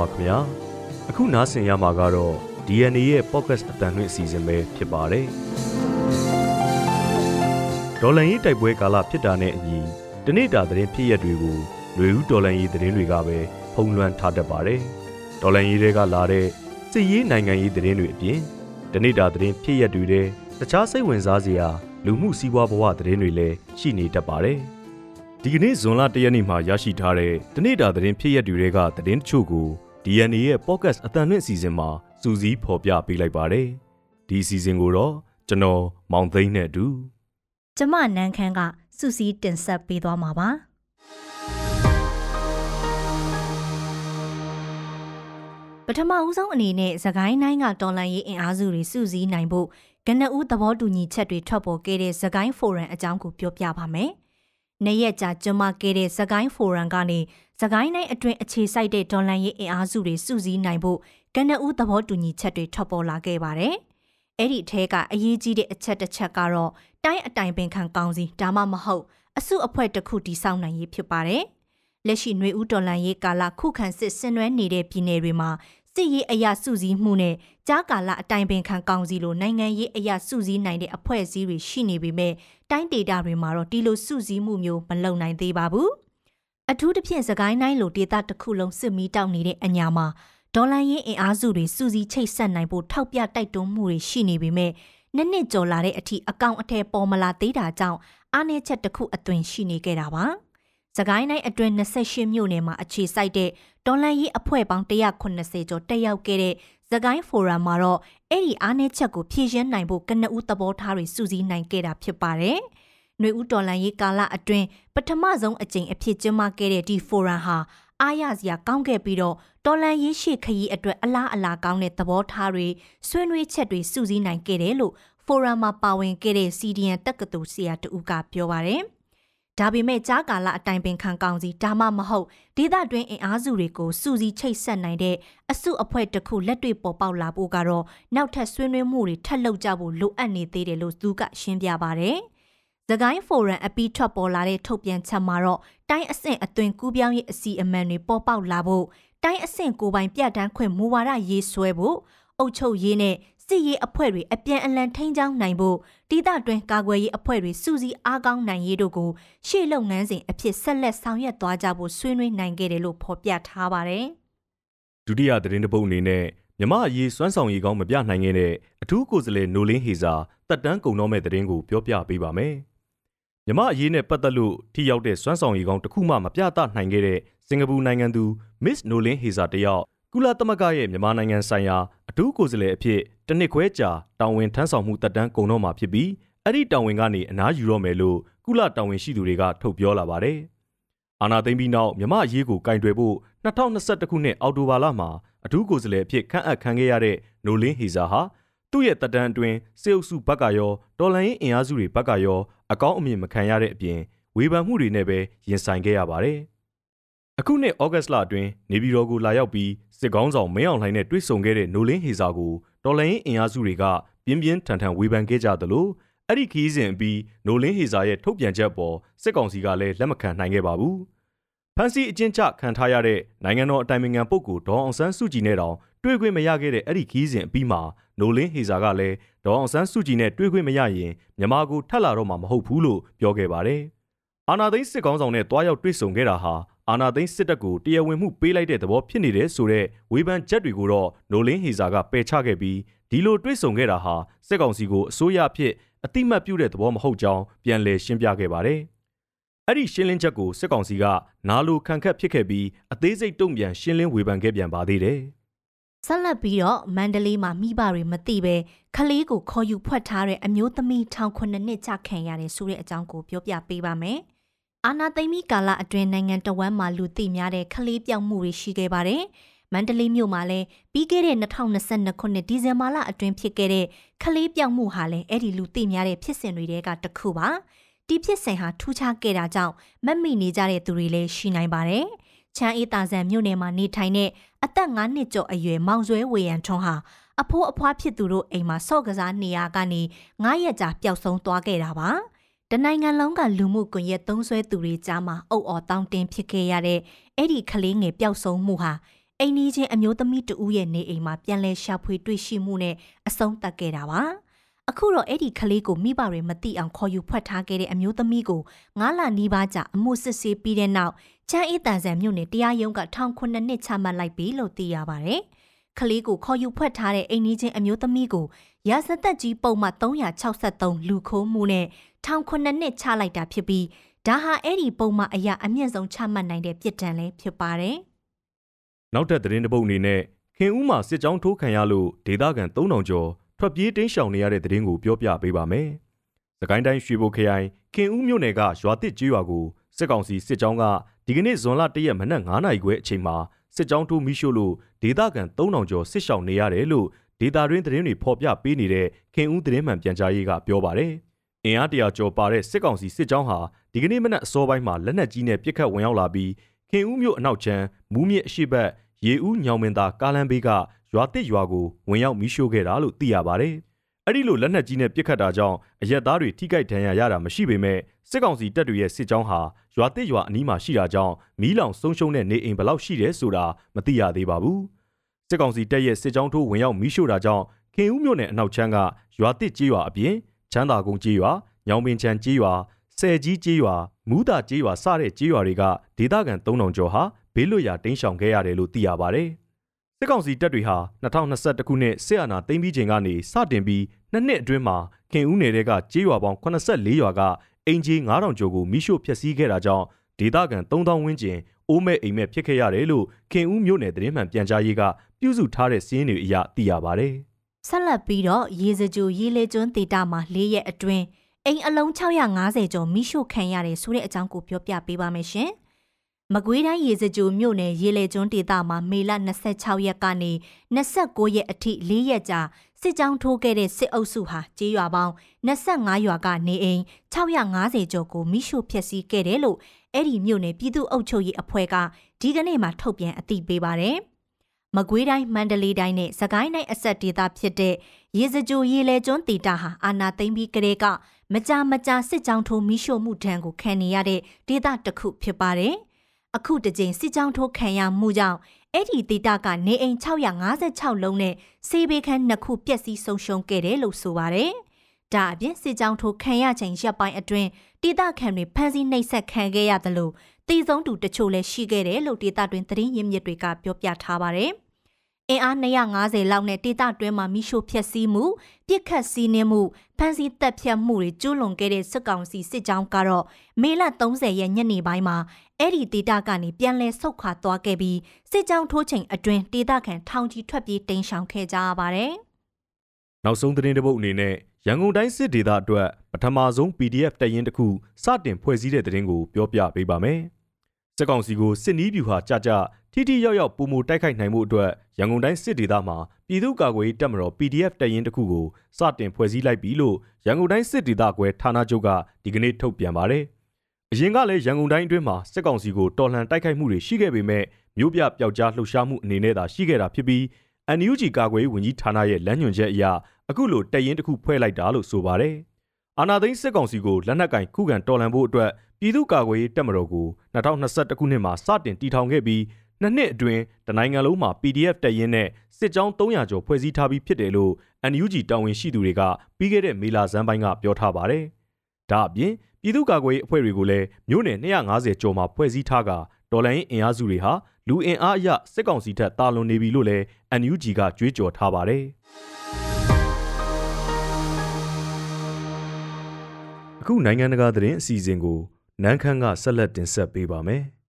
ပါခင်ဗျာအခုနားဆင်ရမှာကတော့ DNA ရဲ့ podcast အတန်လွင့်အစီအစဉ်ပဲဖြစ်ပါတယ်ဒေါ်လန်ရေးတိုက်ပွဲကာလဖြစ်တာနဲ့အညီတနေ့တာသတင်းဖြစ်ရက်တွေကိုຫນွေဦးဒေါ်လန်ရေးသတင်းတွေကပဲဖုံးလွှမ်းထားတတ်ပါတယ်ဒေါ်လန်ရေးတွေကလာတဲ့စစ်ရေးနိုင်ငံရေးသတင်းတွေအပြင်တနေ့တာသတင်းဖြစ်ရက်တွေတဲ့တခြားစိတ်ဝင်စားစရာလူမှုစီးပွားဘဝသတင်းတွေလည်းရှိနေတတ်ပါတယ်ဒီကနေ့ဇွန်လ၁ရက်နေ့မှာရရှိထားတဲ့တနေ့တာသတင်းဖြစ်ရက်တွေကသတင်းတချို့ကို DNA ရဲ့ podcast အတန်လွင့်အစီအစဉ်မှာစူးစီးဖော်ပြပေးလိုက်ပါတယ်ဒီအစီအစဉ်ကိုတော့ကျွန်တော်မောင်သိန်းနဲ့အတူကျမနန်းခမ်းကစူးစီးတင်ဆက်ပေးသွားမှာပါပထမဦးဆုံးအနေနဲ့သခိုင်းနိုင်ကတော်လန်ရေးအင်အားစုတွေစုစည်းနိုင်ဖို့ကနဦးသဘောတူညီချက်တွေထွက်ပေါ်ခဲ့တဲ့သခိုင်းဖိုရမ်အကြောင်းကိုပြောပြပါမယ်။နေ့ရက်ကြာကျွမ်းမခဲ့တဲ့သခိုင်းဖိုရမ်ကနေ သခိုင်းနိုင်အတွင်အခြေစိုက်တဲ့ဒေါ်လန်ရေးအင်အားစုတွေစုစည်းနိုင်ဖို့ကနဦးသဘောတူညီချက်တွေထွက်ပေါ်လာခဲ့ပါတယ်။အဲ့ဒီထဲကအရေးကြီးတဲ့အချက်တစ်ချက်ကတော့တိုင်းအတိုင်ပင်ခံကောင်စီဒါမှမဟုတ်အစုအဖွဲ့တစ်ခုတည်ဆောက်နိုင်ရေးဖြစ်ပါတယ်။လက်ရှိຫນွေဦးဒေါ်လန်ရေးကာလခုခံစစ်ဆင်နွှဲနေတဲ့ပြည်နယ်တွေမှာစစ်ရေးအရာစုစည်းမှုနဲ့ကြားကာလအတိုင်ပင်ခံကောင်စီလိုနိုင်ငံရေးအရာစုစည်းနိုင်တဲ့အဖွဲ့အစည်းတွေရှိနေပေမဲ့တိုင်းဒေသတွေမှာတော့ဒီလိုစုစည်းမှုမျိုးမလုပ်နိုင်သေးပါဘူး။ အထူးသဖြင့်စကိုင်းတိုင်းလိုဒေသတစ်ခုလုံးစစ်မီးတောက်နေတဲ့အညာမှာဒေါ်လာရင်းအင်အားစုတွေစုစည်းချိတ်ဆက်နိုင်ဖို့ထောက်ပြတိုက်တွန်းမှုတွေရှိနေပေမဲ့နှစ်နှစ်ကျော်လာတဲ့အထိအကောင့်အထည်ပေါ်မလာသေးတာကြောင့်အားနည်းချက်တစ်ခုအသွင်ရှိနေခဲ့တာပါ။စကိုင်းတိုင်းအတွင်း28မြို့နယ်မှာအခြေစိုက်တဲ့ဒေါ်လန်ရေးအဖွဲ့ပေါင်း180ကျော်တက်ရောက်ခဲ့တဲ့သကိုင်းဖိုရမ်မှာတော့အဲ့ဒီအားနည်းချက်ကိုဖြည့်ရှင်းနိုင်ဖို့ကနဦးသဘောထားတွေစုစည်းနိုင်ခဲ့တာဖြစ်ပါတယ်။ နှွေဦးဒေါ်လန်ရေးကာလအတွင်းပထမဆုံးအကြိမ်အဖြစ်ကျင်းပခဲ့တဲ့ဒီဖိုရမ်ဟာအားရစရာကောင်းခဲ့ပြီးတော့တော်လန်ရေးရှိခရီးအတွက်အလားအလာကောင်းတဲ့သဘောထားတွေဆွေးနွေးချက်တွေစုစည်းနိုင်ခဲ့တယ်လို့ဖိုရမ်မှာပါဝင်ခဲ့တဲ့ CDN တက္ကသိုလ်ဆရာတူကပြောပါတယ်။ဒါပေမဲ့ကြားကာလအတိုင်ပင်ခံကောင်စီဒါမှမဟုတ်ဒေသတွင်းအင်အားစုတွေကိုစူးစီးချိတ်ဆက်နိုင်တဲ့အစုအဖွဲ့တစ်ခုလက်တွေ့ပေါ်ပေါက်လာဖို့ကတော့နောက်ထပ်ဆွေးနွေးမှုတွေထပ်လုပ်ကြဖို့လိုအပ်နေသေးတယ်လို့သူကရှင်းပြပါတယ်။ သကိုင်းဖိုရမ်အပီးထွက်ပေါ်လာတဲ့ထုတ်ပြန်ချက်မှာတော့တိုင်းအဆင့်အသွင်ကူးပြောင်းရေးအစီအမံတွေပေါ်ပေါက်လာဖို့တိုင်းအဆင့်ကိုပိုင်ပြဋ္ဌာန်းခွင့်မူဝါဒရေးဆွဲဖို့အုပ်ချုပ်ရေးနဲ့စစ်ရေးအဖွဲ့တွေအပြန်အလှန်ထိန်းချောင်းနိုင်ဖို့တိဒတွင်ကာကွယ်ရေးအဖွဲ့တွေစုစည်းအားကောင်းနိုင်ရေးတို့ကိုရှေ့လုပ်ငန်းစဉ်အဖြစ်ဆက်လက်ဆောင်ရွက်သွားကြဖို့ဆွေးနွေးနိုင်ခဲ့တယ်လို့ဖော်ပြထားပါတယ်။ဒုတိယသတင်းတစ်ပုဒ်အနေနဲ့မြမအရေးစွမ်းဆောင်ရည်ကောင်းမပြနိုင်ခဲ့တဲ့အထူးကိုယ်စားလှယ်နိုလင်းဟေစာတက်တန်းကုံတော့မဲ့သတင်းကိုပြောပြပေးပါမယ်။ မြမအရေးနဲ့ပတ်သက်လို့ထိရောက်တဲ့စွမ်းဆောင်ရည်ကောင်းတစ်ခုမှမပြသနိုင်ခဲ့တဲ့စင်ကာပူနိုင်ငံသူ Miss Nolin Heza တယောက်ကုလသမဂ္ဂရဲ့မြန်မာနိုင်ငံဆိုင်ရာအထူးကိုယ်စားလှယ်အဖြစ်တနစ်ခွဲကြာတာဝန်ထမ်းဆောင်မှုတက်တန်းကုန်တော့မှာဖြစ်ပြီးအဲ့ဒီတာဝန်ကနေအနားယူတော့မယ်လို့ကုလတာဝန်ရှိသူတွေကထုတ်ပြောလာပါတယ်။အာနာသိမ့်ပြီးနောက်မြမအရေးကိုကင်တွယ်ဖို့2021ခုနှစ်အောက်တိုဘာလမှာအထူးကိုယ်စားလှယ်အဖြစ်ခန့်အပ်ခံခဲ့ရတဲ့နိုလင်းဟီဇာဟာ သူ့ရဲ့တက်တန်းအတွင်းစေအုပ်စုဘက်ကရောတော်လန်ရေးအင်အားစုတွေဘက်ကရောအကောင်းအမြင်မခံရတဲ့အပြင်ဝေဖန်မှုတွေနဲ့ပဲရင်ဆိုင်ခဲ့ရပါတယ်။အခုနှစ်ဩဂတ်လအတွင်းနေပြည်တော်ကိုလာရောက်ပြီးစစ်ကောင်းဆောင်မင်းအောင်လှိုင်နဲ့တွေ့ဆုံခဲ့တဲ့နိုလင်းဟေစာကိုတော်လိုင်းအင်အားစုတွေကပြင်းပြင်းထန်ထန်ဝေဖန်ခဲ့ကြသလိုအဲ့ဒီခီးစဉ်ပြီးနိုလင်းဟေစာရဲ့ထုတ်ပြန်ချက်ပေါ်စစ်ကောင်စီကလည်းလက်မခံနိုင်ခဲ့ပါဘူး။ဖန်စီအကျဉ်းချခံထားရတဲ့နိုင်ငံတော်အတိုင်ပင်ခံပုဂ္ဂိုလ်ဒေါအောင်ဆန်းစုကြည်နဲ့တောင်တွေ့ခွင့်မရခဲ့တဲ့အဲ့ဒီခီးစဉ်အပြီးမှာ နိုလင်းဟေစာကလည်းဒေါအောင်ဆန်းစုကြည်နဲ့တွေ့ခွင့်မရရင်မြန်မာကိုထပ်လာတော့မှာမဟုတ်ဘူးလို့ပြောခဲ့ပါတယ်။အာနာသိန်းစစ်ကောင်းဆောင်နဲ့တွားရောက်တွေ့ဆုံခဲ့တာဟာအာနာသိန်းစစ်တပ်ကိုတရားဝင်မှုပေးလိုက်တဲ့သဘောဖြစ်နေတဲ့ဆိုတဲ့ဝေဖန်ချက်တွေကိုတော့နိုလင်းဟေဇာကပယ်ချခဲ့ပြီးဒီလိုတွေ့ဆုံခဲ့တာဟာစစ်ကောင်စီကိုအစိုးရအဖြစ်အတိမတ်ပြုတဲ့သဘောမဟုတ်ကြောင်းပြန်လည်ရှင်းပြခဲ့ပါတယ်။အဲ့ဒီရှင်းလင်းချက်ကိုစစ်ကောင်စီကနာလိုခံခက်ဖြစ်ခဲ့ပြီးအသေးစိတ်တုံ့ပြန်ရှင်းလင်းဝေဖန်ခဲ့ပြန်ပါသေးတယ်။ ဆက်လက်ပြီးတော့မန္တလေးမှာမိဘတွေမသိပဲခလေးကိုခေါ်ယူဖွက်ထားတဲ့အမျိုးသမီးထောင်ခုနှစ်နှစ်ကြာခံရတယ်ဆိုတဲ့အကြောင်းကိုပြောပြပေးပါမယ်။အာနာသိမ့်မီကာလအတွင်းနိုင်ငံတော်ဝန်မှလူသိများတဲ့ခလေးပြောက်မှုတွေရှိခဲ့ပါတယ်။မန္တလေးမြို့မှာလည်းပြီးခဲ့တဲ့2022ခုနှစ်ဒီဇင်ဘာလအတွင်းဖြစ်ခဲ့တဲ့ခလေးပြောက်မှုဟာလည်းအဲ့ဒီလူသိများတဲ့ဖြစ်စဉ်တွေကတခုပါ။ဒီဖြစ်စဉ်ဟာထူးခြားခဲ့တာကြောင့်မက်မိနေကြတဲ့သူတွေလည်းရှိနိုင်ပါတယ်။ချမ်းအေးတာဆန်မြို့နယ်မှာနေထိုင်တဲ့ အသက်9နှစ်ကျော်အရွယ်မောင်ဆွဲဝေရန်ထွန်းဟာအဖိုးအဖွားဖြစ်သူတို့အိမ်မှာဆော့ကစားနေရကနေ9ရက်ကြာပျောက်ဆုံးသွားခဲ့တာပါ။တနိုင်ငံလုံးကလူမှုကွန်ရက်သုံးဆွဲသူတွေကြားမှာအုပ်အော်တောင်းတင်းဖြစ်ခဲ့ရတဲ့အဲ့ဒီကလေးငယ်ပျောက်ဆုံးမှုဟာအိမ်နီးချင်းအမျိုးသမီးတဦးရဲ့နေအိမ်မှာပြန်လဲရှာဖွေတွေ့ရှိမှုနဲ့အဆုံးသတ်ခဲ့တာပါအခုတော့အဲ့ဒီကလေးကိုမိဘတွေမသိအောင်ခေါ်ယူဖွက်ထားခဲ့တဲ့အမျိုးသမီးကိုငါးလနီးပါးကြာအမှုစစ်ဆေးပြီးတဲ့နောက် ချမ်းအေးတန်ဆန်မြို့နယ်တရားရုံးကထောင်ခုနှစ်နှစ်ချမှတ်လိုက်ပြီလို့သိရပါတယ်။ကလေးကိုခေါ်ယူဖွက်ထားတဲ့အိမ်နီးချင်းအမျိုးသမီးကိုရာဇသက်ကြီးပုံမှန်363လူခိုးမှုနဲ့ထောင်ခုနှစ်နှစ်ချလိုက်တာဖြစ်ပြီးဒါဟာအဲ့ဒီပုံမှန်အရာအမြင့်ဆုံးချမှတ်နိုင်တဲ့ပြစ်ဒဏ်လည်းဖြစ်ပါတယ်။နောက်ထပ်သတင်းတစ်ပုဒ်အနေနဲ့ခင်ဦးမှာစစ်ကြောင်းထိုးခံရလို့ဒေသခံ3000ကျော်ထွက်ပြေးတင်းရှောင်နေရတဲ့သတင်းကိုပြောပြပေးပါမယ်။စကိုင်းတိုင်းရွှေဘိုခရိုင်ခင်ဦးမြို့နယ်ကရွာတစ်ကျေးရွာကိုစစ်ကောင်စီစစ်ကြောင်းက ဒီကနေ့ဇွန်လ၁ရက်မနက်9:00နာရီခွဲအချိန်မှာစစ်ကြောင်းထိုးမိရှို့လို့ဒေသခံ3000ကျော်စစ်ရှောင်နေရတယ်လို့ဒေတာတွင်းသတင်းတွေဖော်ပြပေးနေတဲ့ခင်ဦးသတင်းမှန်ပြန်ကြားရေးကပြောပါတယ်။အင်အားတရာကျော်ပါတဲ့စစ်ကောင်စီစစ်ကြောင်းဟာဒီကနေ့မနက်အစောပိုင်းမှာလက်နက်ကြီးနဲ့ပစ်ခတ်ဝင်ရောက်လာပြီးခင်ဦးမြို့အနောက်ချမ်းမူးမြစ်အရှိတ်ရေဦးညောင်မင်သာကားလမ်းဘေးကရွာတစ်ရွာကိုဝင်ရောက်မိရှို့ခဲ့တာလို့သိရပါတယ်။ အဲ့ဒီလိုလက်နက်ကြီးနဲ့ပစ်ခတ်တာကြောင့်အရက်သားတွေထိခိုက်ဒဏ်ရာရတာမရှိပေမဲ့စစ်ကောင်စီတပ်တွေရဲ့စစ်ကြောင်းဟာရွာတစ်ရွာအနီးမှာရှိတာကြောင့်မီးလောင်ဆုံးရှုံးတဲ့နေအိမ်ဘလောက်ရှိတယ်ဆိုတာမသိရသေးပါဘူး။စစ်ကောင်စီတပ်ရဲ့စစ်ကြောင်းထိုးဝင်ရောက်မိရှို့တာကြောင့်ခင်ဦးမြို့နယ်အနောက်ချမ်းကရွာတစ်ကျေးရွာအပြင်ချမ်းသာကုန်းကျေးရွာညောင်ပင်ချံကျေးရွာဆယ်ကြီးကျေးရွာမူးတာကျေးရွာစတဲ့ကျေးရွာတွေကဒေသခံ3000ကျော်ဟာဘေးလွတ်ရာတိမ်းရှောင်ခဲ့ရတယ်လို့သိရပါတယ်။စစ်ကောင်စီတပ်တွေဟာ2021ခုနှစ်စစ်အာဏာသိမ်းပြီးချိန်ကနေစတင်ပြီး နှစ်နှစ်အတွင်းမှာခင်ဦးနယ်ကကျေးရွာပေါင်း84ရွာကအင်ဂျီ9000ကျော်ကိုမိရှို့ဖျက်ဆီးခဲ့တာကြောင့်ဒေသခံ3000ဝန်းကျင်အိုးမဲ့အိမ်မဲ့ဖြစ်ခဲ့ရတယ်လို့ခင်ဦးမြို့နယ်သတင်းမှန်ပြန်ကြားရေးကပြုစုထားတဲ့စီးရင်တွေအရသိရပါတယ်။ဆက်လက်ပြီးတော့ရေစကြိုရေလေကျွန်းဒေတာမှာ၄ရက်အတွင်းအိမ်အလုံး650ကျော်မိရှို့ခံရတယ်ဆိုတဲ့အကြောင်းကိုပြောပြပေးပါမယ်ရှင်။ မကွေးတိုင်းရေစကြိုမြို့နယ်ရေလေကျွန်းဒေသမှာမေလ26ရက်ကနေ29ရက်အထိ၄ရက်ကြာစစ်ကြောင်းထိုးခဲ့တဲ့စစ်အုပ်စုဟာကြေးရွာပေါင်း25ရွာကနေအိမ်650ကျော်ကိုမိရှို့ဖျက်ဆီးခဲ့တယ်လို့အဲ့ဒီမြို့နယ်ပြည်သူ့အုပ်ချုပ်ရေးအဖွဲ့ကဒီကနေ့မှထုတ်ပြန်အသိပေးပါတယ်။မကွေးတိုင်းမန္တလေးတိုင်းနဲ့စကိုင်းတိုင်းအဆက်ဒေသဖြစ်တဲ့ရေစကြိုရေလေကျွန်းဒေသဟာအာနာသိမ့်ပြီးကလေးကမကြာမကြာစစ်ကြောင်းထိုးမိရှို့မှုဒဏ်ကိုခံနေရတဲ့ဒေသတစ်ခုဖြစ်ပါတယ်။ အခုတကြိမ်စစ်ကြောင်းထိုးခံရမှုကြောင့်အဲ့ဒီဒေတာကနေအိမ်656လုံးနဲ့စေဘေးခန်းနှစ်ခုပျက်စီးဆုံးရှုံးခဲ့တယ်လို့ဆိုပါတယ်။ဒါအပြင်စစ်ကြောင်းထိုးခံရချိန်ရပ်ပိုင်းအတွင်းဒေတာခံတွေဖမ်းဆီးနှိပ်စက်ခံခဲ့ရတယ်လို့တည်ဆုံးသူတချို့လည်းရှိခဲ့တယ်လို့ဒေတာတွင်သတင်းရင်းမြစ်တွေကပြောပြထားပါတယ်။အင်အား250လောက်နဲ့ဒေသတွင်းမှာမိရှို့ဖျက်ဆီးမှုပြစ်ခတ်စီးနှင်းမှုဖမ်းဆီးတပ်ဖြတ်မှုတွေကျူးလွန်ခဲ့တဲ့စစ်ကောင်စီစစ်ကြောင်းကတော့မေလ30ရက်ညနေပိုင်းမှာ အဲ့ဒီဒေသကနေပြန်လည်ဆုတ်ခွာသွားခဲ့ပြီးစစ်ကြောင်းထိုးချိန်အတွင်းဒေသခံထောင်ချီထွက်ပြေးတိမ်းရှောင်ခဲ့ကြရပါတယ်။နောက်ဆုံးသတင်းတစ်ပုဒ်အနေနဲ့ရန်ကုန်တိုင်းစစ်ဒေသအတွက်ပထမဆုံး PDF တရင်တစ်ခုစတင်ဖွဲ့စည်းတဲ့သတင်းကိုပြောပြပေးပါမယ်။စစ်ကောင်စီကိုစစ်နီးဗျူဟာကြကြထိထိရောက်ရောက်ပုံမတိုက်ခိုက်နိုင်မှုအတွက်ရန်ကုန်တိုင်းစစ်ဒေသမှာပြည်သူ့ကာကွယ်ရေးတပ်မတော် PDF တရင်တစ်ခုကိုစတင်ဖွဲ့စည်းလိုက်ပြီလို့ရန်ကုန်တိုင်းစစ်ဒေသကွယ်ဌာနချုပ်ကဒီကနေ့ထုတ်ပြန်ပါတယ်။ အရင်ကလည်းရန်ကုန်တိုင်းအတွင်းမှာစစ်ကောင်စီကိုတော်လှန်တိုက်ခိုက်မှုတွေရှိခဲ့ပေမဲ့မြို့ပြပျောက်ကြားလှုပ်ရှားမှုအနေနဲ့သာရှိခဲ့တာဖြစ်ပြီး NUG ကာကွယ်ရေးဝန်ကြီးဌာနရဲ့လမ်းညွှန်ချက်အရအခုလိုတရင်တစ်ခုဖွဲ့လိုက်တာလို့ဆိုပါတယ်။အာနာသိန်းစစ်ကောင်စီကိုလက်နက်ကင်ခုခံတော်လှန်ဖို့အတွက်ပြည်သူ့ကာကွယ်ရေးတပ်မတော်ကို2021ခုနှစ်မှာစတင်တည်ထောင်ခဲ့ပြီးနှစ်နှစ်အတွင်းတနိုင်ငံလုံးမှာ PDF တက်ရင်နဲ့စစ်ကြောင်း300ကျော်ဖွဲ့စည်းထားပြီးဖြစ်တယ်လို့ NUG တာဝန်ရှိသူတွေကပြီးခဲ့တဲ့မေလဇန်ပိုင်းကပြောထားပါတယ်။ဒါအပြင် ပြည်သူ့ကာကွယ်ရေးအဖွဲ့တွေကိုလည်းမြို့နယ်250ကျော်မှာဖွဲ့စည်းထားကဒေါ်လာရင်းအင်အားစုတွေဟာလူအင်အားအရစစ်ကောင်စီထက်တာလွန်နေပြီလို့လည်း NUG ကကြွေးကြော်ထားပါတယ်။အခုနိုင်ငံတကာသတင်းအစီအစဉ်ကိုနန်းခမ်းကဆက်လက်တင်ဆက်ပေးပါမယ်။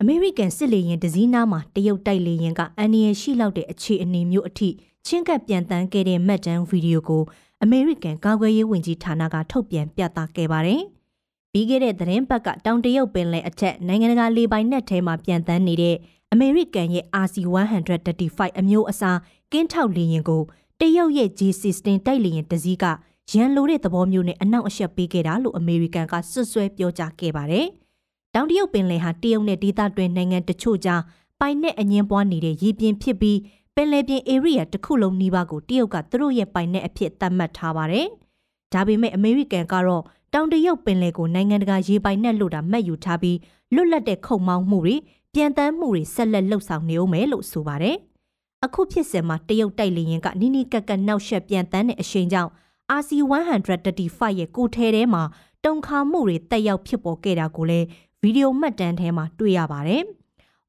အမေရိကန်စစ်လေယာဉ်တစည်းနားမှာတရုတ်တိုက်လေယာဉ်ကအန်နီယယ်ရှိလောက်တဲ့အခြေအနေမျိုးအထိ ချင်းကပ်ပြန်တန်းခဲ့တဲ့မှတ်တမ်းဗီဒီယိုကိုအမေရိကန်ကာကွယ်ရေးဝန်ကြီးဌာနကထုတ်ပြန်ပြသခဲ့ပါတယ်။ပြီးခဲ့တဲ့သတင်းပတ်ကတောင်တရုတ်ပင်လယ်အထက်နိုင်ငံတကာလေပိုင်နက်ထဲမှာပြန်တန်းနေတဲ့အမေရိကန်ရဲ့ RC-135 အမျိုးအစားကင်းထောက်လေယာဉ်ကိုတရုတ်ရဲ့ J-16 တိုက်လေယာဉ်တစည်းကရန်လိုတဲ့သဘောမျိုးနဲ့အနောက်အရှက်ပေးခဲ့တာလို့အမေရိကန်ကစွပ်စွဲပြောကြားခဲ့ပါတယ်။တောင်တရုတ်ပင်လယ်ဟာတရုတ်နဲ့ဒေသတွင်းနိုင်ငံတချို့ကြားပိုင်နက်အငင်းပွားနေတဲ့ရေပြင်ဖြစ်ပြီး ပင်လယ်ပြင် area တစ်ခုလုံးနီးပါးကိုတရုတ်ကသူတို့ရဲ့ပိုင်နက်အဖြစ်သတ်မှတ်ထားပါတယ်ဒါပေမဲ့အမေရိကန်ကတော့တောင်တရုတ်ပင်လယ်ကိုနိုင်ငံတကာရေပိုင်နက်လို့တာမှတ်ယူထားပြီးလွတ်လပ်တဲ့ခုံမောင်းမှုတွေပြန်တမ်းမှုတွေဆက်လက်လှုပ်ဆောင်နေဦးမယ်လို့ဆိုပါတယ်။အခုဖြစ်စဉ်မှာတရုတ်တိုက်လေရင်ကနိနိကက်ကက်နောက်ဆက်ပြန်တမ်းတဲ့အရှိန်ကြောင့် RC135 ရဲ့ကိုထဲထဲမှာတုံခါမှုတွေတက်ရောက်ဖြစ်ပေါ်ခဲ့တာကိုလည်းဗီဒီယိုမှတ်တမ်းထဲမှာတွေ့ရပါတယ်။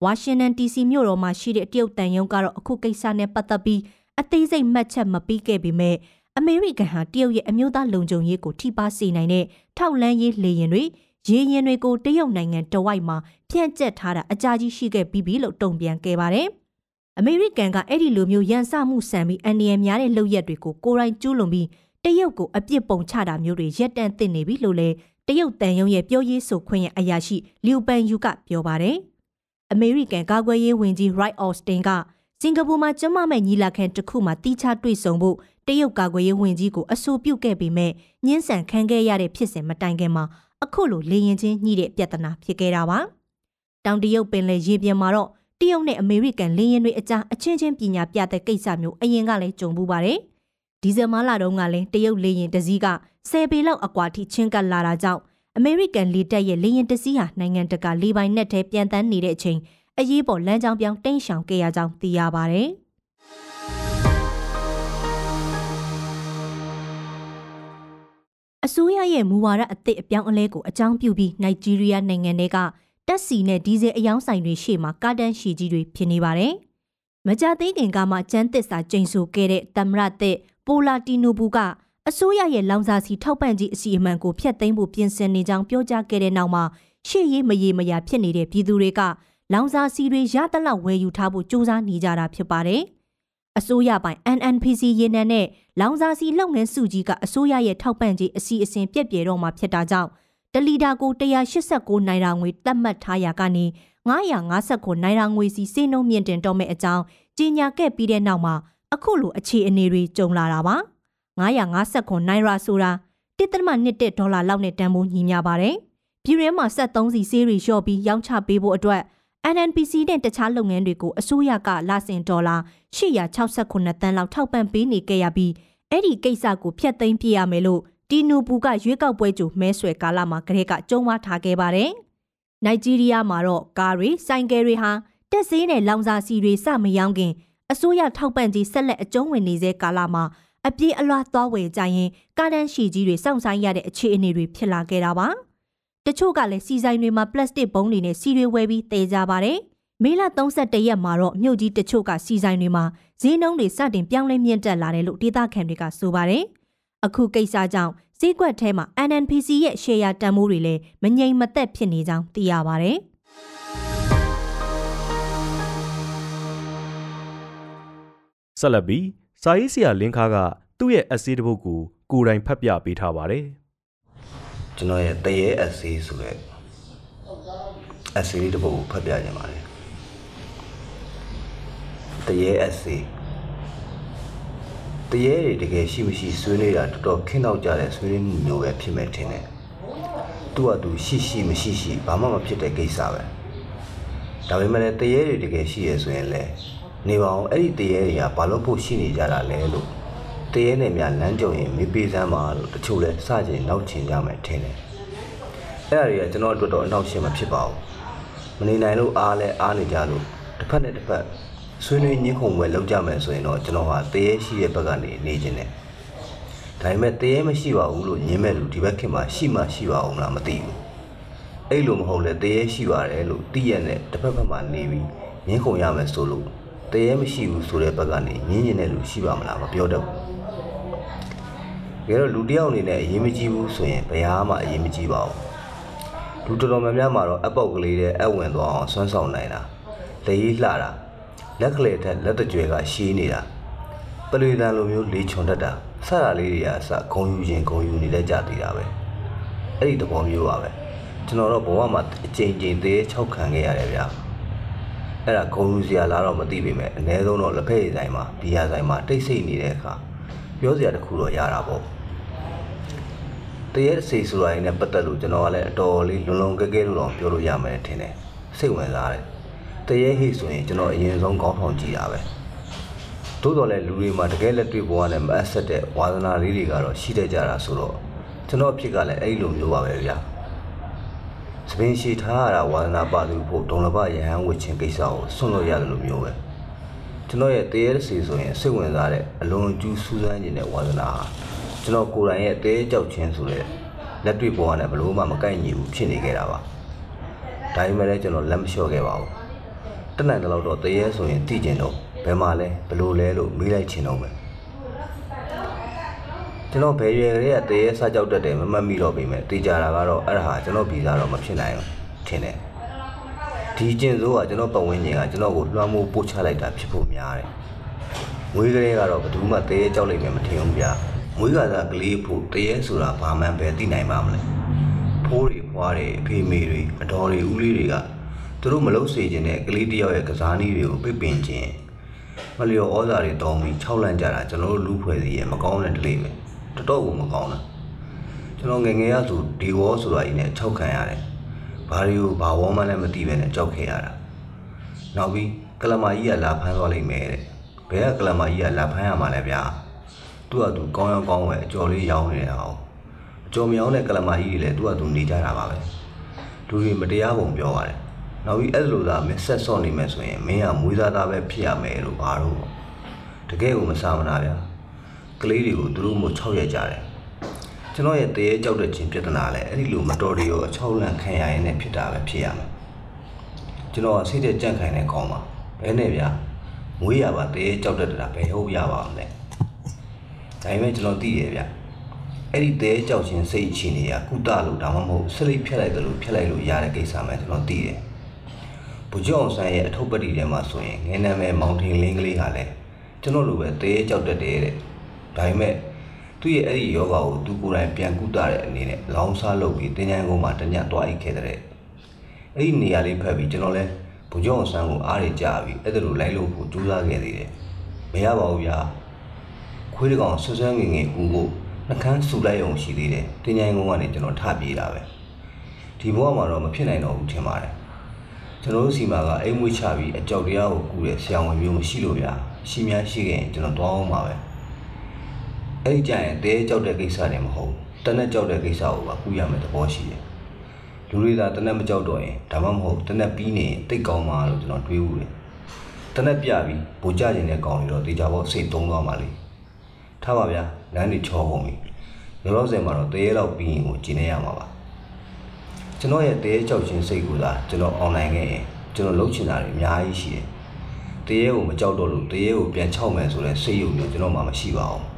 ဝါရှင်တန် DC မြို့တော်မှာရှိတဲ့တရုတ်တန်ယုံကတော့အခုကိစ္စနဲ့ပတ်သက်ပြီးအသေးစိတ်မှတ်ချက်မပေးခဲ့ပေမဲ့အမေရိကန်ဟာတရုတ်ရဲ့အမျိုးသားလုံခြုံရေးကိုထိပါစေနိုင်တဲ့ထောက်လန်းရေးလေယာဉ်တွေရေရင်တွေကိုတရုတ်နိုင်ငံတဝိုက်မှာဖြန့်ကျက်ထားတာအကြကြီးရှိခဲ့ပြီးပြီလို့တုံ့ပြန်ခဲ့ပါတယ်။အမေရိကန်ကအဲ့ဒီလိုမျိုးရန်စမှုဆန်ပြီးအန်ဒီယံများတဲ့လုပ်ရက်တွေကိုကိုယ်တိုင်ကျူးလွန်ပြီးတရုတ်ကိုအပြစ်ပုံချတာမျိုးတွေရက်တန့်သင့်နေပြီလို့လည်းတရုတ်တန်ယုံရဲ့ပြောရေးဆိုခွင့်ရဲ့အရာရှိလျူပန်ယူကပြောပါတယ်။ အမေရိကန်ကာကွယ်ရေးဝန်ကြီး Wright Austin ကစင်ကာပူမှာကျင်းပမဲ့ညီလာခံတစ်ခုမှာတီးခြားတွေ့ဆုံဖို့တရုတ်ကာကွယ်ရေးဝန်ကြီးကိုအဆိုပြုခဲ့ပေမဲ့ညှင်းဆန်ခံခဲ့ရတဲ့ဖြစ်စဉ်မတိုင်ခင်မှာအခုလိုလေရင်ချင်းညှိတဲ့ပြဿနာဖြစ်ခဲ့တာပါ။တောင်တရုတ်ပင်လယ်ရေပြင်မှာတော့တရုတ်နဲ့အမေရိကန်လေရင်တွေအကြားအချင်းချင်းပညာပြတဲ့ကိစ္စမျိုးအရင်ကလည်းကြုံမှုပါတယ်။ဒီဇယ်ဘာလတုန်းကလည်းတရုတ်လေရင်တစည်းက10ပေလောက်အကွာထိချင်းကပ်လာတာကြောင့် အမေရိကန်လေတပ်ရဲ့လေရင်တစည်းဟာနိုင်ငံတကာလေပိုင်နက်ထဲပြန်တန်းနေတဲ့အချိန်အရေးပေါ်လမ်းကြောင်းပြောင်းတိန့်ရှောင်ခဲ့ရကြောင်းသိရပါတယ်။အစိုးရရဲ့မူဝါဒအသစ်အပြောင်းအလဲကိုအကြောင်းပြုပြီးနိုင်ဂျီးရီးယားနိုင်ငံတွေကတက်စီနဲ့ဒီဇယ်အယောင်းဆိုင်တွေရှေ့မှာကားတန်းရှည်ကြီးတွေဖြစ်နေပါတယ်။မကြသေးခင်ကမှကျန်းသစ်စာကျိန်ဆိုခဲ့တဲ့တမရသစ်ပိုလာတီနိုဘူက အစိုးရရဲ့လောင်စာစီထောက်ပံ့ခြင်းအစီအမံကိုဖျက်သိမ်းဖို့ပြင်ဆင်နေကြောင်းပြောကြားခဲ့တဲ့နောက်မှာရှေ့ရေးမရေမရာဖြစ်နေတဲ့ပြည်သူတွေကလောင်စာစီတွေရသလောက်ဝယ်ယူထားဖို့စူးစမ်းနေကြတာဖြစ်ပါတယ်။အစိုးရပိုင် NNPC ရေနံနဲ့လောင်စာစီလုပ်ငန်းစုကြီးကအစိုးရရဲ့ထောက်ပံ့ခြင်းအစီအစဉ်ပြက်ပြဲတော့မှာဖြစ်တာကြောင့်တလီတာကို189နိုင်ရာငွေသတ်မှတ်ထားရာကနေ959နိုင်ရာငွေစီစေနှုံမြင့်တင်တော့မဲ့အကြောင်းကြေညာခဲ့ပြီးတဲ့နောက်မှာအခုလိုအခြေအနေတွေကြုံလာတာပါ 959နိုင်ရာဆိုတာ1.1ဒေါ်လာလောက်နဲ့တန်ဖိုးညီမျှပါတယ်ပြည်ရင်းမှာ73စီဆေးတွေလျှော့ပြီးရောင်းချပေးဖို့အတွက် NNPC နဲ့တခြားလုပ်ငန်းတွေကိုအစိုးရကလစဉ်ဒေါ်လာ868တန်းလောက်ထောက်ပံ့ပေးနေကြရပြီးအဲ့ဒီကိစ္စကိုဖျက်သိမ်းပြရမယ်လို့တီနူပူကရွေးကောက်ပွဲကြိုမဲဆွယ်ကာလမှာကလေးကကြုံဝါထားခဲ့ပါတယ်။နိုင်ဂျီးရီးယားမှာတော့ကားတွေဆိုင်ကယ်တွေဟာတက်ဆေးနဲ့လောင်စာစီတွေစမရောင်းခင်အစိုးရထောက်ပံ့ကြေးဆက်လက်အကျုံးဝင်နေစေကာလမှာ အပြေးအလွှားသွားဝယ်ကြရင်ကားတန်းရှည်ကြီးတွေစောင့်ဆိုင်ရတဲ့အခြေအနေတွေဖြစ်လာခဲ့တာပါ။တချို့ကလည်းစီဆိုင်တွေမှာပလတ်စတစ်ဘုံတွေနဲ့စီတွေဝဲပြီးတည်ကြပါတယ်။မေလ31ရက်မှာတော့မြို့ကြီးတချို့ကစီဆိုင်တွေမှာဈေးနှုန်းတွေစတင်ပြောင်းလဲမြင့်တက်လာတယ်လို့ဒေသခံတွေကဆိုပါတယ်။အခုကိစ္စကြောင့်ဈေးကွက်ထဲမှာ NNPC ရဲ့ရှယ်ယာတန်ဖိုးတွေလည်းမငြိမ်မသက်ဖြစ်နေကြောင်းသိရပါတယ်။ဆက်လက်ပြီး စာရေးဆရာလင်းခါကသူ့ရဲ့အစီးတစ်ပုဒ်ကိုကိုယ်တိုင်ဖတ်ပြပေးထားပါတယ်။ကျွန်တော်ရဲ့တရေအစီဆိုတဲ့အစီလေးတစ်ပုဒ်ကိုဖတ်ပြခြင်းပါတယ်တရေအစီတရေတွေတကယ်ရှိမရှိဆွေးနေတာတော်တော်ခင်းတော့ကြတဲ့ဆွေးနွေးမှုမျိုးပဲဖြစ်မဲ့ထင်တယ်သူ့အတူရှိရှိမရှိရှိဘာမှမဖြစ်တဲ့ကိစ္စပဲဒါပေမဲ့တရေတွေတကယ်ရှိရဆိုရင်လည်း နေပါအောင်အဲ့ဒီတရေတွေကဘာလို့ဖို့ရှိနေကြတာလဲလို့တရေနဲ့များလမ်းကြုံရင်မေးပေးစမ်းပါလို့တချို့လဲစကြင်နောက်ချင်ကြမယ်ထင်တယ်အဲ့ဒါတွေကကျွန်တော်အတွက်တော့အနောက်ရှင်းမဖြစ်ပါဘူးမနေနိုင်လို့အားလဲအားနေကြလို့တစ်ဖက်နဲ့တစ်ဖက်ဆွေးနွေးညှင်းခုန်ပွဲလုပ်ကြမယ်ဆိုရင်တော့ကျွန်တော်ဟာတရေရှိတဲ့ဘက်ကနေနေခြင်းနဲ့ဒါပေမဲ့တရေမရှိပါဘူးလို့ညင်းမဲ့လူဒီဘက်ခင်မှာရှိမှရှိပါအောင်လားမသိဘူးအဲ့လိုမဟုတ်လဲတရေရှိပါတယ်လို့သိရတဲ့တစ်ဖက်ဖက်မှာနေပြီးညှင်းခုန်ရမယ်ဆိုလို့ တရေမရှိဘူးဆိုတဲ့ဘက်ကနေညင်းညင်တဲ့လူရှိပါမလားမပြောတတ်ဘူး။ဒါတော့လူတစ်ယောက်အနေနဲ့အရေးမကြီးဘူးဆိုရင်ဘယ်ဟာမှအရေးမကြီးပါဘူး။လူတော်တော်များများမှာတော့အပေါက်ကလေးတဲ့အဝင်သွားအောင်ဆွမ်းဆောင်နိုင်တာ။လက်ရေးလှတာလက်ကလေးထက်လက်တကြွယ်ကရှည်နေတာပလွေတန်လိုမျိုးလေးချွန်တတ်တာစတာလေးတွေကအစဂုံယူခြင်းဂုံယူနေတဲ့ကြသေးတာပဲ။အဲ့ဒီသဘောမျိုးပါပဲ။ကျွန်တော်တော့ဘဝမှာအချိန်ချင်းသေး၆ခံခဲ့ရတယ်ဗျာ။ အဲ့ဒါဂုံယူစရာလားတော့မသိပေမဲ့အ ਨੇ ဆုံးတော့လက်ဖက်ရည်ဆိုင်မှာဘီယာဆိုင်မှာတိတ်ဆိတ်နေတဲ့အခါပြောစရာတခုတော့ရတာပေါ့တရက်အစီဆိုတာရင်းနဲ့ပတ်သက်လို့ကျွန်တော်ကလည်းအတော်လေးလွန်လွန်ကဲကဲလို့တော့ပြောလို့ရမယ်ထင်တယ်စိတ်ဝင်စားတယ်တရက်ဟိဆိုရင်ကျွန်တော်အရင်ဆုံးကောင်းထောင်ကြည့်တာပဲသို့တော်လည်းလူတွေမှာတကယ်လက်တွေ့ဘဝနဲ့မအပ်ဆက်တဲ့ဝါသနာလေးတွေကတော့ရှိတတ်ကြတာဆိုတော့ကျွန်တော်အဖြစ်ကလည်းအဲ့လိုမျိုးပါပဲဗျာ စပင်းရှိထားရတာဝါသနာပါသူဖို့ဒုံလပရဟန်းဝစ်ချင်းကိစ္စကိုဆွန့်လို့ရတယ်လို့မျိုးပဲကျွန်တော်ရဲ့တရေစီဆိုရင်စိတ်ဝင်စားတဲ့အလွန်ကျူးစူးစမ်းခြင်းတဲ့ဝါသနာဟာကျွန်တော်ကိုယ်တိုင်ရဲ့တဲကြောက်ခြင်းဆိုတဲ့လက်တွေ့ဘဝနဲ့ဘလို့မှမကိုက်ညီဘူးဖြစ်နေခဲ့တာပါဒါပေမဲ့လည်းကျွန်တော်လက်မလျှော့ခဲ့ပါဘူးတနင်္လာတော့တရေဆိုရင်တည်ကျင်တော့ဘယ်မှာလဲဘလို့လဲလို့မေးလိုက်ချင်တော့မယ် ကျွန်တော်ဘယ်ရွယ်ကလေးကတရေစားကြောက်တတ်တယ်မမှတ်မိတော့ပြီမဲ့တေးကြတာကတော့အဲ့ဒါဟာကျွန်တော်ဗီဇာတော့မဖြစ်နိုင်ဘူးထင်တယ်ဒီကျင့်စိုးကကျွန်တော်ပတ်ဝန်းကျင်ကကျွန်တော်ကိုလွှမ်းမိုးပို့ချလိုက်တာဖြစ်ဖို့များတယ်မွေးကလေးကတော့ဘယ်သူမှတရေကြောက်လိုက်မယ်မထင်ဘူးဗျာမွေးကစားကလေးဖို့တရေဆိုတာဘာမှန်းပဲသိနိုင်ပါမလဲဖိုးတွေဖွားတွေအဖေမေတွေအတော်တွေဦးလေးတွေကသူတို့မလုပ်စေခြင်းနဲ့ကလေးတယောက်ရဲ့ကစားနည်းတွေကိုပိတ်ပင်ခြင်းမလျော်ဩဇာတွေတောင်းပြီးခြောက်လန့်ကြတာကျွန်တော်တို့လူဖွဲ့စီရဲ့မကောင်းတဲ့ဒလိပဲ တော်တော်ကိုမကောင်းတာကျွန်တော်ငယ်ငယ်ရဆိုဒီဝေါ်ဆိုတာကြီးနဲ့ခြောက်ခံရတယ်ဘာတွေကိုဘာဝေါ်မှလည်းမသိပဲနဲ့ကြောက်ခဲ့ရတာနောက်ပြီးကလမာကြီးကလာဖမ်းသွားလိမ့်မယ်တဲ့ဘယ်ကကလမာကြီးကလာဖမ်းရမှာလဲဗျာသူ့ကသူကောင်းရောင်းကောင်းဝယ်အကျော်လေးရောင်းနေတာဟောအကျော်မြောင်းတဲ့ကလမာကြီးတွေလည်းသူ့ကသူနေကြတာပါပဲလူတွေမတရားပုံပြောရတယ်နောက်ပြီးအဲ့လိုသာမင်းဆက်စော့နေမယ်ဆိုရင်မင်းကမွေးသားသားပဲဖြစ်ရမယ်လို့ဘာလို့တကယ်ကိုမဆာမနာဗျာ ကလေးတွေကိုသူတို့မျိုး6ရက်ကြတယ်ကျွန်တော်ရဲ့တရေကြောက်တဲ့ခြင်းပြဿနာလည်းအဲ့ဒီလိုမတော်တရောအချောက်လန့်ခံရရင်လည်းဖြစ်တာပဲဖြစ်ရမယ်ကျွန်တော်ကစိတ်တဲ့ကြန့်ခိုင်တဲ့ကောင်းပါဘယ်နဲ့ဗျာမွေးရပါတရေကြောက်တတ်တာဘယ်ဟုတ်ရပါမလဲဒါပေမဲ့ကျွန်တော်သိရဗျာအဲ့ဒီတဲကြောက်ခြင်းစိတ်အခြေအနေကကုသလို့ဒါမှမဟုတ်ဆက်လိုက်ဖြတ်လိုက်တယ်လို့ဖြတ်လိုက်လို့ရတဲ့ကိစ္စမှကျွန်တော်သိတယ်။ဘုကျောင်းဆန်းရဲ့အထုပ်ပတိထဲမှာဆိုရင်ငင်းနာမဲမောင်ထင်လင်းကလေးကလည်းကျွန်တော်လိုပဲတဲကြောက်တတ်တယ်တဲ့။ ဒါပေမဲ့သူ့ရဲ့အဲ့ဒီယောဂါကိုသူကိုယ်တိုင်ပြန်ကုသတဲ့အနေနဲ့လောင်းစားလုပ်ပြီးတင်ញိုင်းကုန်းမှာတညသွားအိတ်ခဲ့တဲ့။အဲ့ဒီနေရာလေးဖက်ပြီးကျွန်တော်လဲဘုကျောင်းဆန်းကိုအားရကြပြီးအဲ့ဒါလိုလိုက်လို့ဖို့ကြိုးစားခဲ့သေးတယ်။မရပါဘူးဗျာ။ခွေးတကောင်ဆွဆွဲငငယ်ဦးဖို့နှကန်းဆူလိုက်အောင်ရှိသေးတယ်တင်ញိုင်းကုန်းကနေကျွန်တော်ထပြေးတာပဲဒီဘဝမှာတော့မဖြစ်နိုင်တော့ဘူးထင်ပါတယ်ကျွန်တော်တို့စီမှာကအိမ်မွေးချပြီးအကြောက်တရားကိုကူတဲ့ဆရာဝန်မျိုးမရှိလို့ဗျာရှိများရှိခဲ့ရင်ကျွန်တော်သွားအောင်ပါပဲ အဲ့ဒီကြရင်တဲကြောက်တဲ့ကိစ္စတွေမဟုတ်တနက်ကြောက်တဲ့ကိစ္စကိုပါကူရမယ်သဘောရှိတယ်လူတွေသာတနက်မကြောက်တော့ရင်ဒါမှမဟုတ်တနက်ပြီးနေတိတ်ကောင်းမှာလို့ကျွန်တော်တွေးဦးတယ်တနက်ပြပြီးဗိုလ်ကြခြင်းတဲ့ကောင်တွေတော့တေချာဖို့စိတ်သုံးသွားမှလေထားပါဗျာလမ်းတွေချောကုန်ပြီလောလောဆယ်မှာတော့တရေလောက်ပြီးရင်ကိုကျင်းနေရမှာပါကျွန်တော်ရဲ့တရေကြောက်ခြင်းစိတ်ကူသာကျွန်တော်အွန်လိုင်းခဲ့ရင်ကျွန်တော်လုပ်ချင်တာတွေအများကြီးရှိတယ်တရေကိုမကြောက်တော့လို့တရေကိုပြန်ချောက်မယ်ဆိုတဲ့စိတ်ယုံမျိုးကျွန်တော်မှမရှိပါဘူး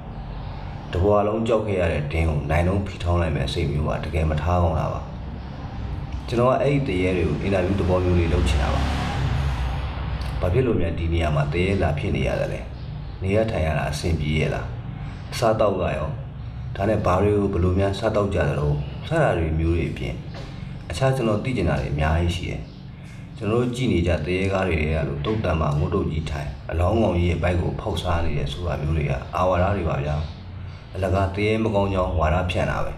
တဘွာလုံးကြောက်ခဲ့ရတဲ့တင်းကိုနိုင်လုံးဖီထောင်းလိုက်မယ်စိတ်မျိုးပါတကယ်မထားအောင်လားပါကျွန်တော်ကအဲ့ဒီတရေတွေကိုအင်တာဗျူးသဘောမျိုးတွေလုပ်ချင်တာပါဘာဖြစ်လို့များဒီနေရာမှာတရေလာဖြစ်နေရတယ်လဲနေရထိုင်ရတာအဆင်ပြေရဲ့လားစားတော့ကရောဒါနဲ့ဘာတွေကိုဘယ်လိုများစားတော့ကြတယ်လို့စားတာတွေမျိုးတွေအပြင်အခြားကျွန်တော်သိကျင်တာတွေအများကြီးရှိတယ်ကျွန်တော်တို့ကြည်နေကြတရေကားတွေတွေကလို့တုတ်တန်မှာငုတ်တုတ်ကြီးထိုင်အလောင်းကောင်ကြီးရဲ့ဘိုက်ကိုဖောက်စားနေတယ်ဆိုတာမျိုးတွေကအာဝါဒတွေပါဗျာ အလကားတရေမကောင်းကြောင်းဝါဒဖြန့်တာပဲ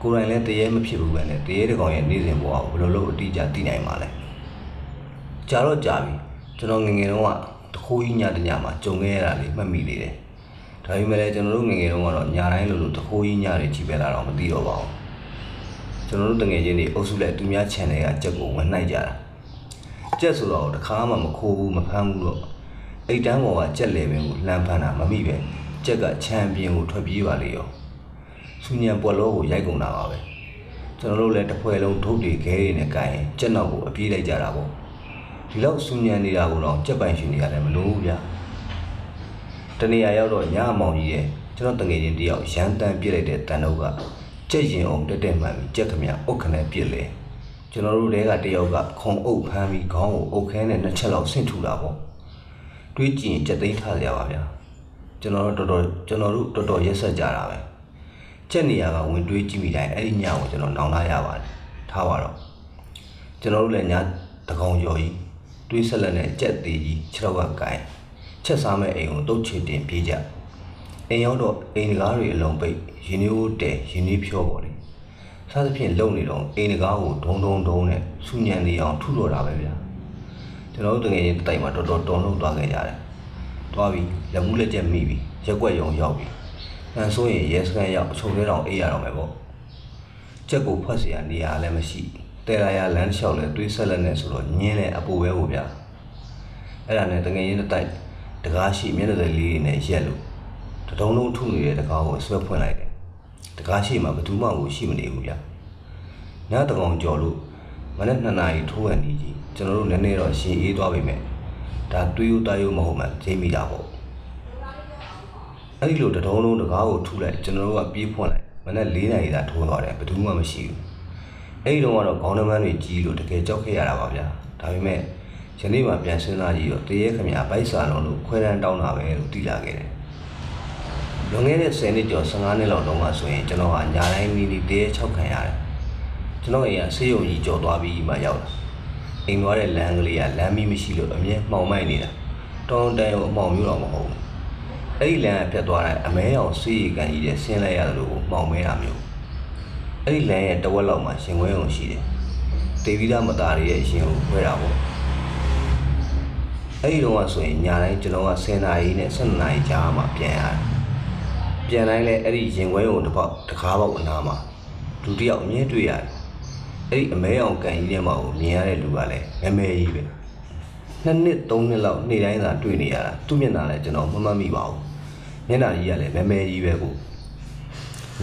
ကိုယ်တိုင်လည်းတရေမဖြစ်ဘူးပဲနဲ့တရေတကောင်ရဲ့နေစဉ်ဘဝကိုဘယ်လိုလုပ်အတိအကျသိနိုင်မှာလဲကြာတော့ကြာပြီကျွန်တော်ငငယ်တုန်းကတခိုးကြီးညတညမှာကြုံခဲ့ရတာလေးမှတ်မိသေးတယ်ဒါပေမဲ့လည်းကျွန်တော်တို့ငငယ်တုန်းကတော့ညာတိုင်းလိုလိုတခိုးကြီးညတွေကြီးပဲလာတော့မသိတော့ပါဘူးကျွန်တော်တို့တငယ်ချင်းတွေအုပ်စုလိုက်သူများ channel ကကြက်ကိုဝင်နှိုက်ကြတာကြက်ဆိုတော့တခါမှမခိုးဘူးမဖမ်းဘူးတော့အိတ်တန်းပေါ်ကကြက်လေပင်ကိုလှမ်းဖမ်းတာမမိပဲ ကြက်ကချန်ပီယံကိုထွက်ပြေးပါလေရောစူညံပွက်လောကိုရိုက်ကုန်တာပါပဲကျွန်တော်တို့လည်းတစ်ဖွဲလုံးထုတ်တွေခဲတွေနဲ့ကိုင်ရင်ကြက်နောက်ကိုအပြေးလိုက်ကြတာပေါ့ဒီလောက်စူညံနေတာကိုတော့ကြက်ပိုင်ရှင်တွေကလည်းမလို့ဘူးဗျာတနေရာရောက်တော့ညအမောင်ကြီးရဲ့ကျွန်တော်တငယ်ချင်းတယောက်ရန်တန်ပြစ်လိုက်တဲ့တန်တော့ကကြက်ရင်အောင်တက်တက်မှန်ပြီးကြက်ခမအုတ်ခနဲ့ပြစ်လေကျွန်တော်တို့တဲကတယောက်ကခုံအုပ်ဖမ်းပြီးခေါင်းကိုအုတ်ခဲနဲ့နှစ်ချက်လောက်ဆင့်ထူတာပေါ့တွေးကြည့်ရင်ကြက်သိမ်းထားကြပါဗျာ ကျွန်တော်တို့တော်တော်ကျွန်တော်တို့တော်တော်ရက်ဆက်ကြတာပဲကြက်နေရကဝင်တွေးကြည့်မိတိုင်းအဲ့ဒီညကိုကျွန်တော်နောင်လာရပါတယ်ထားပါတော့ကျွန်တော်တို့လည်းညတကောင်ကျော်ကြီးတွေးဆက်လက်နဲ့ကြက်သေးကြီးခြေတော့ကကိုင်ချက်စားမဲ့အိမ်ကိုတုတ်ချတင်ပြေးကြအိမ်ရောက်တော့အိမ်ကားတွေအလုံးပိတ်ရင်းနှီးဦးတဲရင်းနှီးဖြောပေါ်လေစားသဖြင့်လုံနေတော့အိမ်ကားကိုဒုံဒုံဒုံနဲ့စူညံနေအောင်ထုတော့တာပဲဗျာကျွန်တော်တို့တကယ်ချင်းတိုက်မှာတော်တော်တုံလုံးသွားခဲ့ကြတယ်တ သွားပြီးလက်ဘူးလက်ချက်မိပြီးရက်ွက်ရုံရောက်ပြီးဟန်ဆိုရင်ရဲစခန်းရောက်အချုပ်ထဲတောင်အေးရတော့မယ်ပေါ့ချက်ကိုဖတ်เสียနေရာလည်းမရှိတဲလာရလမ်းလျှောက်လဲတွေးဆက်လက်နေဆိုတော့ညင်းလဲအပူပဲပေါ့ဗျာအဲ့ဒါနဲ့တငယ်ရင်းတစ်တိုက်တကားရှိမျက်နှာလေးလေးနဲ့ရက်လို့တတုံးလုံးထုနေတဲ့တကားကိုဆွဲဖွင့်လိုက်တယ်တကားရှိမှဘယ်သူမှကိုရှိမနေဘူးဗျာညတကောင်ကြော်လို့မနေ့2နာရီထိုးရနေကြီးကျွန်တော်တို့နည်းနည်းတော့ရှင်အေးသွားပြီမဲ့ ဒါတွေးရတာရုံမဟုတ်မှဂျိမိတာပေါ့အဲ့ဒီလိုတတုံးလုံးတကားကိုထုလိုက်ကျွန်တော်တို့ကပြေးဖွင့်လိုက်မနေ့4နာရီသာထိုးသွားတယ်ဘယ်သူမှမရှိဘူးအဲ့ဒီတော့ကတော့ခေါင်းနှမန်းတွေကြီးလို့တကယ်ကြောက်ခဲ့ရတာပါဗျာဒါပေမဲ့ယနေ့မှပြန်စဉ်းစားကြည့်တော့တရေခမရဘိုက်စာလုံးလို့ခွဲတန်းတောင်းတာပဲလို့သိလာခဲ့တယ်လွန်ခဲ့တဲ့10နှစ်ကျော်15နှစ်လောက်တုန်းကဆိုရင်ကျွန်တော်ကညာတိုင်းနီးနီးတရေ6ခံရတယ်ကျွန်တော်အိမ်ကဆေးရုံကြီးကြော်သွားပြီးမှရောက်လာ အိမ်သွားတဲ့လမ်းကလေးကလမ်းမီးမရှိလို့အမြဲမှောင်မိုက်နေတာတောင်းတန်းရောအမှောင်မျိုးတော့မဟုတ်ဘူးအဲ့ဒီလမ်းကဖြတ်သွားတဲ့အမဲအောင်ဆေးရီကန်ကြီးတဲ့ဆင်းလိုက်ရတယ်လို့မှောင်မဲတာမျိုးအဲ့ဒီလမ်းရဲ့တဝက်လောက်မှာရှင်ခွဲအောင်ရှိတယ်ဒေဗီဒမသားရဲ့ရှင်ကိုခွဲတာပေါ့အဲ့ဒီတော့ကဆိုရင်ညာတိုင်းကျွန်တော်က10နာရီနဲ့12နာရီကြာမှပြန်ရတယ်ပြန်တိုင်းလဲအဲ့ဒီရင်ခွဲုံတစ်ပေါက်တစ်ကားပေါက်အနားမှာဒုတိယအမြဲတွေ့ရတယ် အဲ့ဒီအမဲအောင်ကန်ကြီးထဲမှာကိုမြင်ရတဲ့လူကလည်းမဲမဲကြီးပဲနှစ်နှစ်သုံးနှစ်လောက်နေ့တိုင်းသာတွေ့နေရတာသူ့မျက်နှာလည်းကျွန်တော်မမှတ်မိပါဘူးမျက်နှာကြီးကလည်းမဲမဲကြီးပဲကို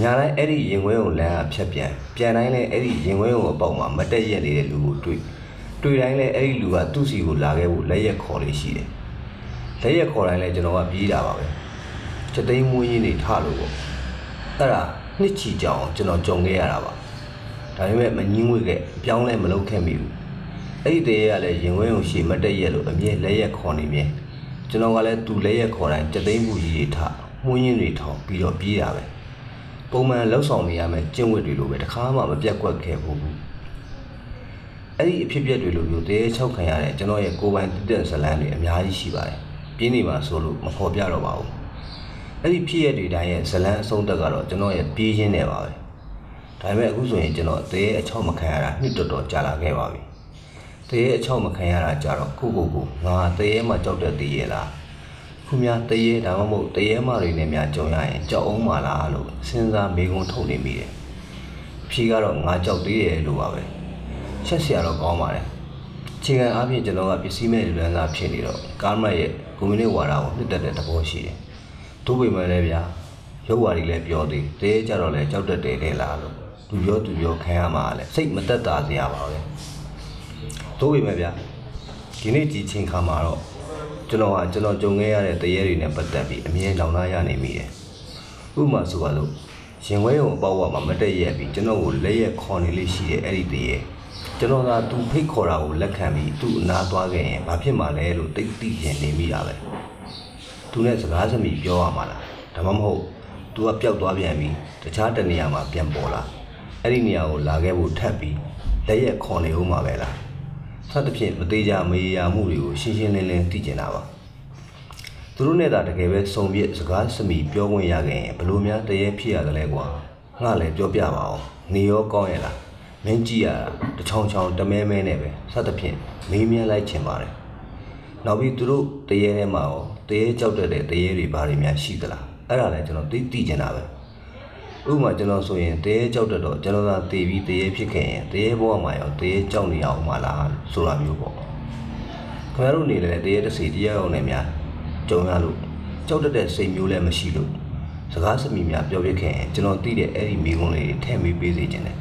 ညာတိုင်းအဲ့ဒီရင်ခွဲုံလမ်းကဖြတ်ပြန်ပြန်တိုင်းလဲအဲ့ဒီရင်ခွဲုံအပေါက်မှာမတက်ရက်နေတဲ့လူကိုတွေ့တွေ့တိုင်းလဲအဲ့ဒီလူကသူ့စီကိုလာခဲ့ဖို့လက်ရက်ခေါ်လေးရှိတယ်လက်ရက်ခေါ်တိုင်းလဲကျွန်တော်ကပြေးတာပါပဲချက်သိမ်းမွေးရင်းနေထလို့ပေါ့အဲ့ဒါနှစ်ချီကြောင်ကျွန်တော်ကြုံခဲ့ရတာပါ ဒါပေမဲ့မငင်းဝေခဲ့အပြောင်းလဲမလုပ်ခဲ့မိဘူးအဲ့ဒီတရေကလည်းရင်ဝဲုံရှိမတက်ရက်လို့အမြဲလက်ရက်ခေါ်နေမြဲကျွန်တော်ကလည်းသူလက်ရက်ခေါ်တိုင်းချက်သိမ်းမှုကြီးတွေထမှုရင်းတွေထောင်ပြီးတော့ပြေးတာပဲပုံမှန်လှုပ်ဆောင်နေရမယ်ကျင့်ဝတ်တွေလိုပဲတခါမှမပြတ်ကွက်ခဲ့ဘူးအဲ့ဒီအဖြစ်အပျက်တွေလိုမျိုးတရေချောက်ခံရတဲ့ကျွန်တော်ရဲ့ကိုယ်ပိုင်တည်တဲ့ဇလန်းတွေအများကြီးရှိပါတယ်ပြင်းနေမှာဆိုလို့မဖော်ပြတော့ပါဘူးအဲ့ဒီဖြစ်ရတွေတိုင်းရဲ့ဇလန်းအဆုံးသက်ကတော့ကျွန်တော်ရဲ့ပြေးခြင်းနဲ့ပါပဲ ဒါပေမဲ့အခုဆိုရင်ကျွန်တော်တရေအချောက်မခံရတာနှစ်တော်တော်ကြာလာခဲ့ပါပြီတရေအချောက်မခံရတာကြတော့ကိုကိုကိုငါတရေမှကြောက်တဲ့တရေလားခုများတရေဒါမှမဟုတ်တရေမတွေနဲ့များကြုံရရင်ကြောက်အောင်ပါလားလို့စဉ်းစားမေးခွန်းထုတ်နေမိတယ်ဖြေကတော့ငါကြောက်သေးတယ်လို့ပါပဲချက်စရာတော့ကောင်းပါတယ်ခြေခံအပြင်ကျွန်တော်ကပစ္စည်းမဲ့လူလန်းစားဖြစ်နေတော့ကာမတ်ရဲ့ကွန်မြူနတီဝါဒကိုနှစ်သက်တဲ့သဘောရှိတယ်။ဒုဗိမန်လည်းဗျာရုပ်ဝါဒီလည်းပြောသေးတယ်ကြတော့လည်းကြောက်တတ်တယ်လေလားလို့ သူပြောသူပြောခံရမှာလည်းစိတ်မသက်သာစရာပါပဲတို့ပေမဲ့ဗျာဒီနေ့ကြည်ချင်းခါမှာတော့ကျွန်တော်ကကျွန်တော်ကြုံခဲ့ရတဲ့တရေတွေနဲ့ပတ်သက်ပြီးအမြဲလောင်လာရနေမိတယ်ဥပမာဆိုပါလို့ရင်ဝဲုံအပေါက်ဝမှာမတက်ရက်ပြီးကျွန်တော်ကိုလက်ရက်ခေါ်နေလေးရှိတဲ့အဲ့ဒီတရေကျွန်တော်ကသူဖိတ်ခေါ်တာကိုလက်ခံပြီးသူ့အနာသွားခဲ့ရင်ဘာဖြစ်မှာလဲလို့တိတ်တိရင်နေမိတာပဲသူနဲ့စကားစမိပြောရမှာလားဒါမှမဟုတ်သူကပျောက်သွားပြန်ပြီးတခြားတနေရာမှာပြန်ပေါ်လာ အဲ့ဒီနေရာကိုလာခဲ့ဖို့ထပ်ပြီးလက်ရက်ခေါ်နေဦးမှာပဲလားစသဖြင့်မသေးကြမရေရာမှုတွေကိုရှင်းရှင်းလင်းလင်းသိကျင်တာပါသူတို့နဲ့သာတကယ်ပဲစုံပြစ်စကားစမိပြောခွင့်ရခဲ့ရင်ဘလို့များတရေဖြစ်ရတယ်လဲကွာငါလည်းပြောပြပါအောင်နေရောကောင်းရဲ့လားမင်းကြည့်ရတာတချောင်းချောင်းတမဲမဲနဲ့ပဲစသဖြင့်မေးမြန်းလိုက်ချင်ပါတယ်နောက်ပြီးသူတို့တရေထဲမှာရောတရေကြောက်တတ်တဲ့တရေတွေဘာတွေများရှိသလားအဲ့ဒါလည်းကျွန်တော်သိသိချင်တာပဲ ဥပမာကျွန်တော်ဆိုရင်တရေကြောက်တတ်တော့ကျွန်တော်သာတည်ပြီးတရေဖြစ်ခဲ့ရင်တရေဘဝမှာရောတရေကြောက်နေအောင်မလားဆိုတာမျိုးပေါ့ခင်ဗျားတို့နေလည်းတရေတစ်စီတရားအောင်နဲ့များကြုံရလို့ကြောက်တတ်တဲ့စိတ်မျိုးလည်းမရှိလို့စကားစမိများပြောပြခဲ့ရင်ကျွန်တော်သိတဲ့အဲ့ဒီမိကုန်းလေးတွေထည့်မေးပေးစေချင်တယ်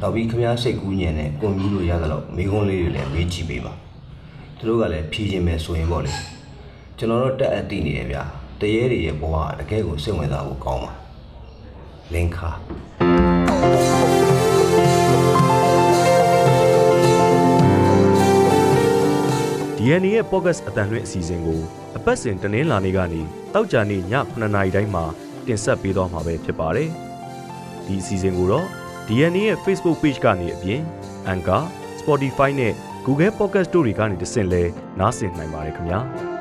နောက်ပြီးခင်ဗျားစိတ်ကူးညံတဲ့ကွန်ပျူတာရသလောက်မိကုန်းလေးတွေလည်းမေးကြည့်ပေးပါသူတို့ကလည်းဖြေခြင်းပဲဆိုရင်ပေါ့လေကျွန်တော်တို့တက်အပ်တည်နေတယ်ဗျာတရေတွေရဲ့ဘဝကတကယ်ကိုစိတ်ဝင်စားဖို့ကောင်းပါ လင်ခါ DNA ရဲ့ podcast အတန်လွင့်အစီအစဉ်ကိုအပတ်စဉ်တနင်္လာနေ့ကနေတောက်ကြနေ့ည9:00နာရီတိုင်းမှာတင်ဆက်ပေးသွားမှာပဲဖြစ်ပါတယ်။ဒီအစီအစဉ်ကိုတော့ DNA ရဲ့ Facebook Page ကနေအပြင် Anchor, Spotify နဲ့ Google Podcast တို့တွေကနေတဆင့်လဲနားဆင်နိုင်ပါတယ်ခင်ဗျာ။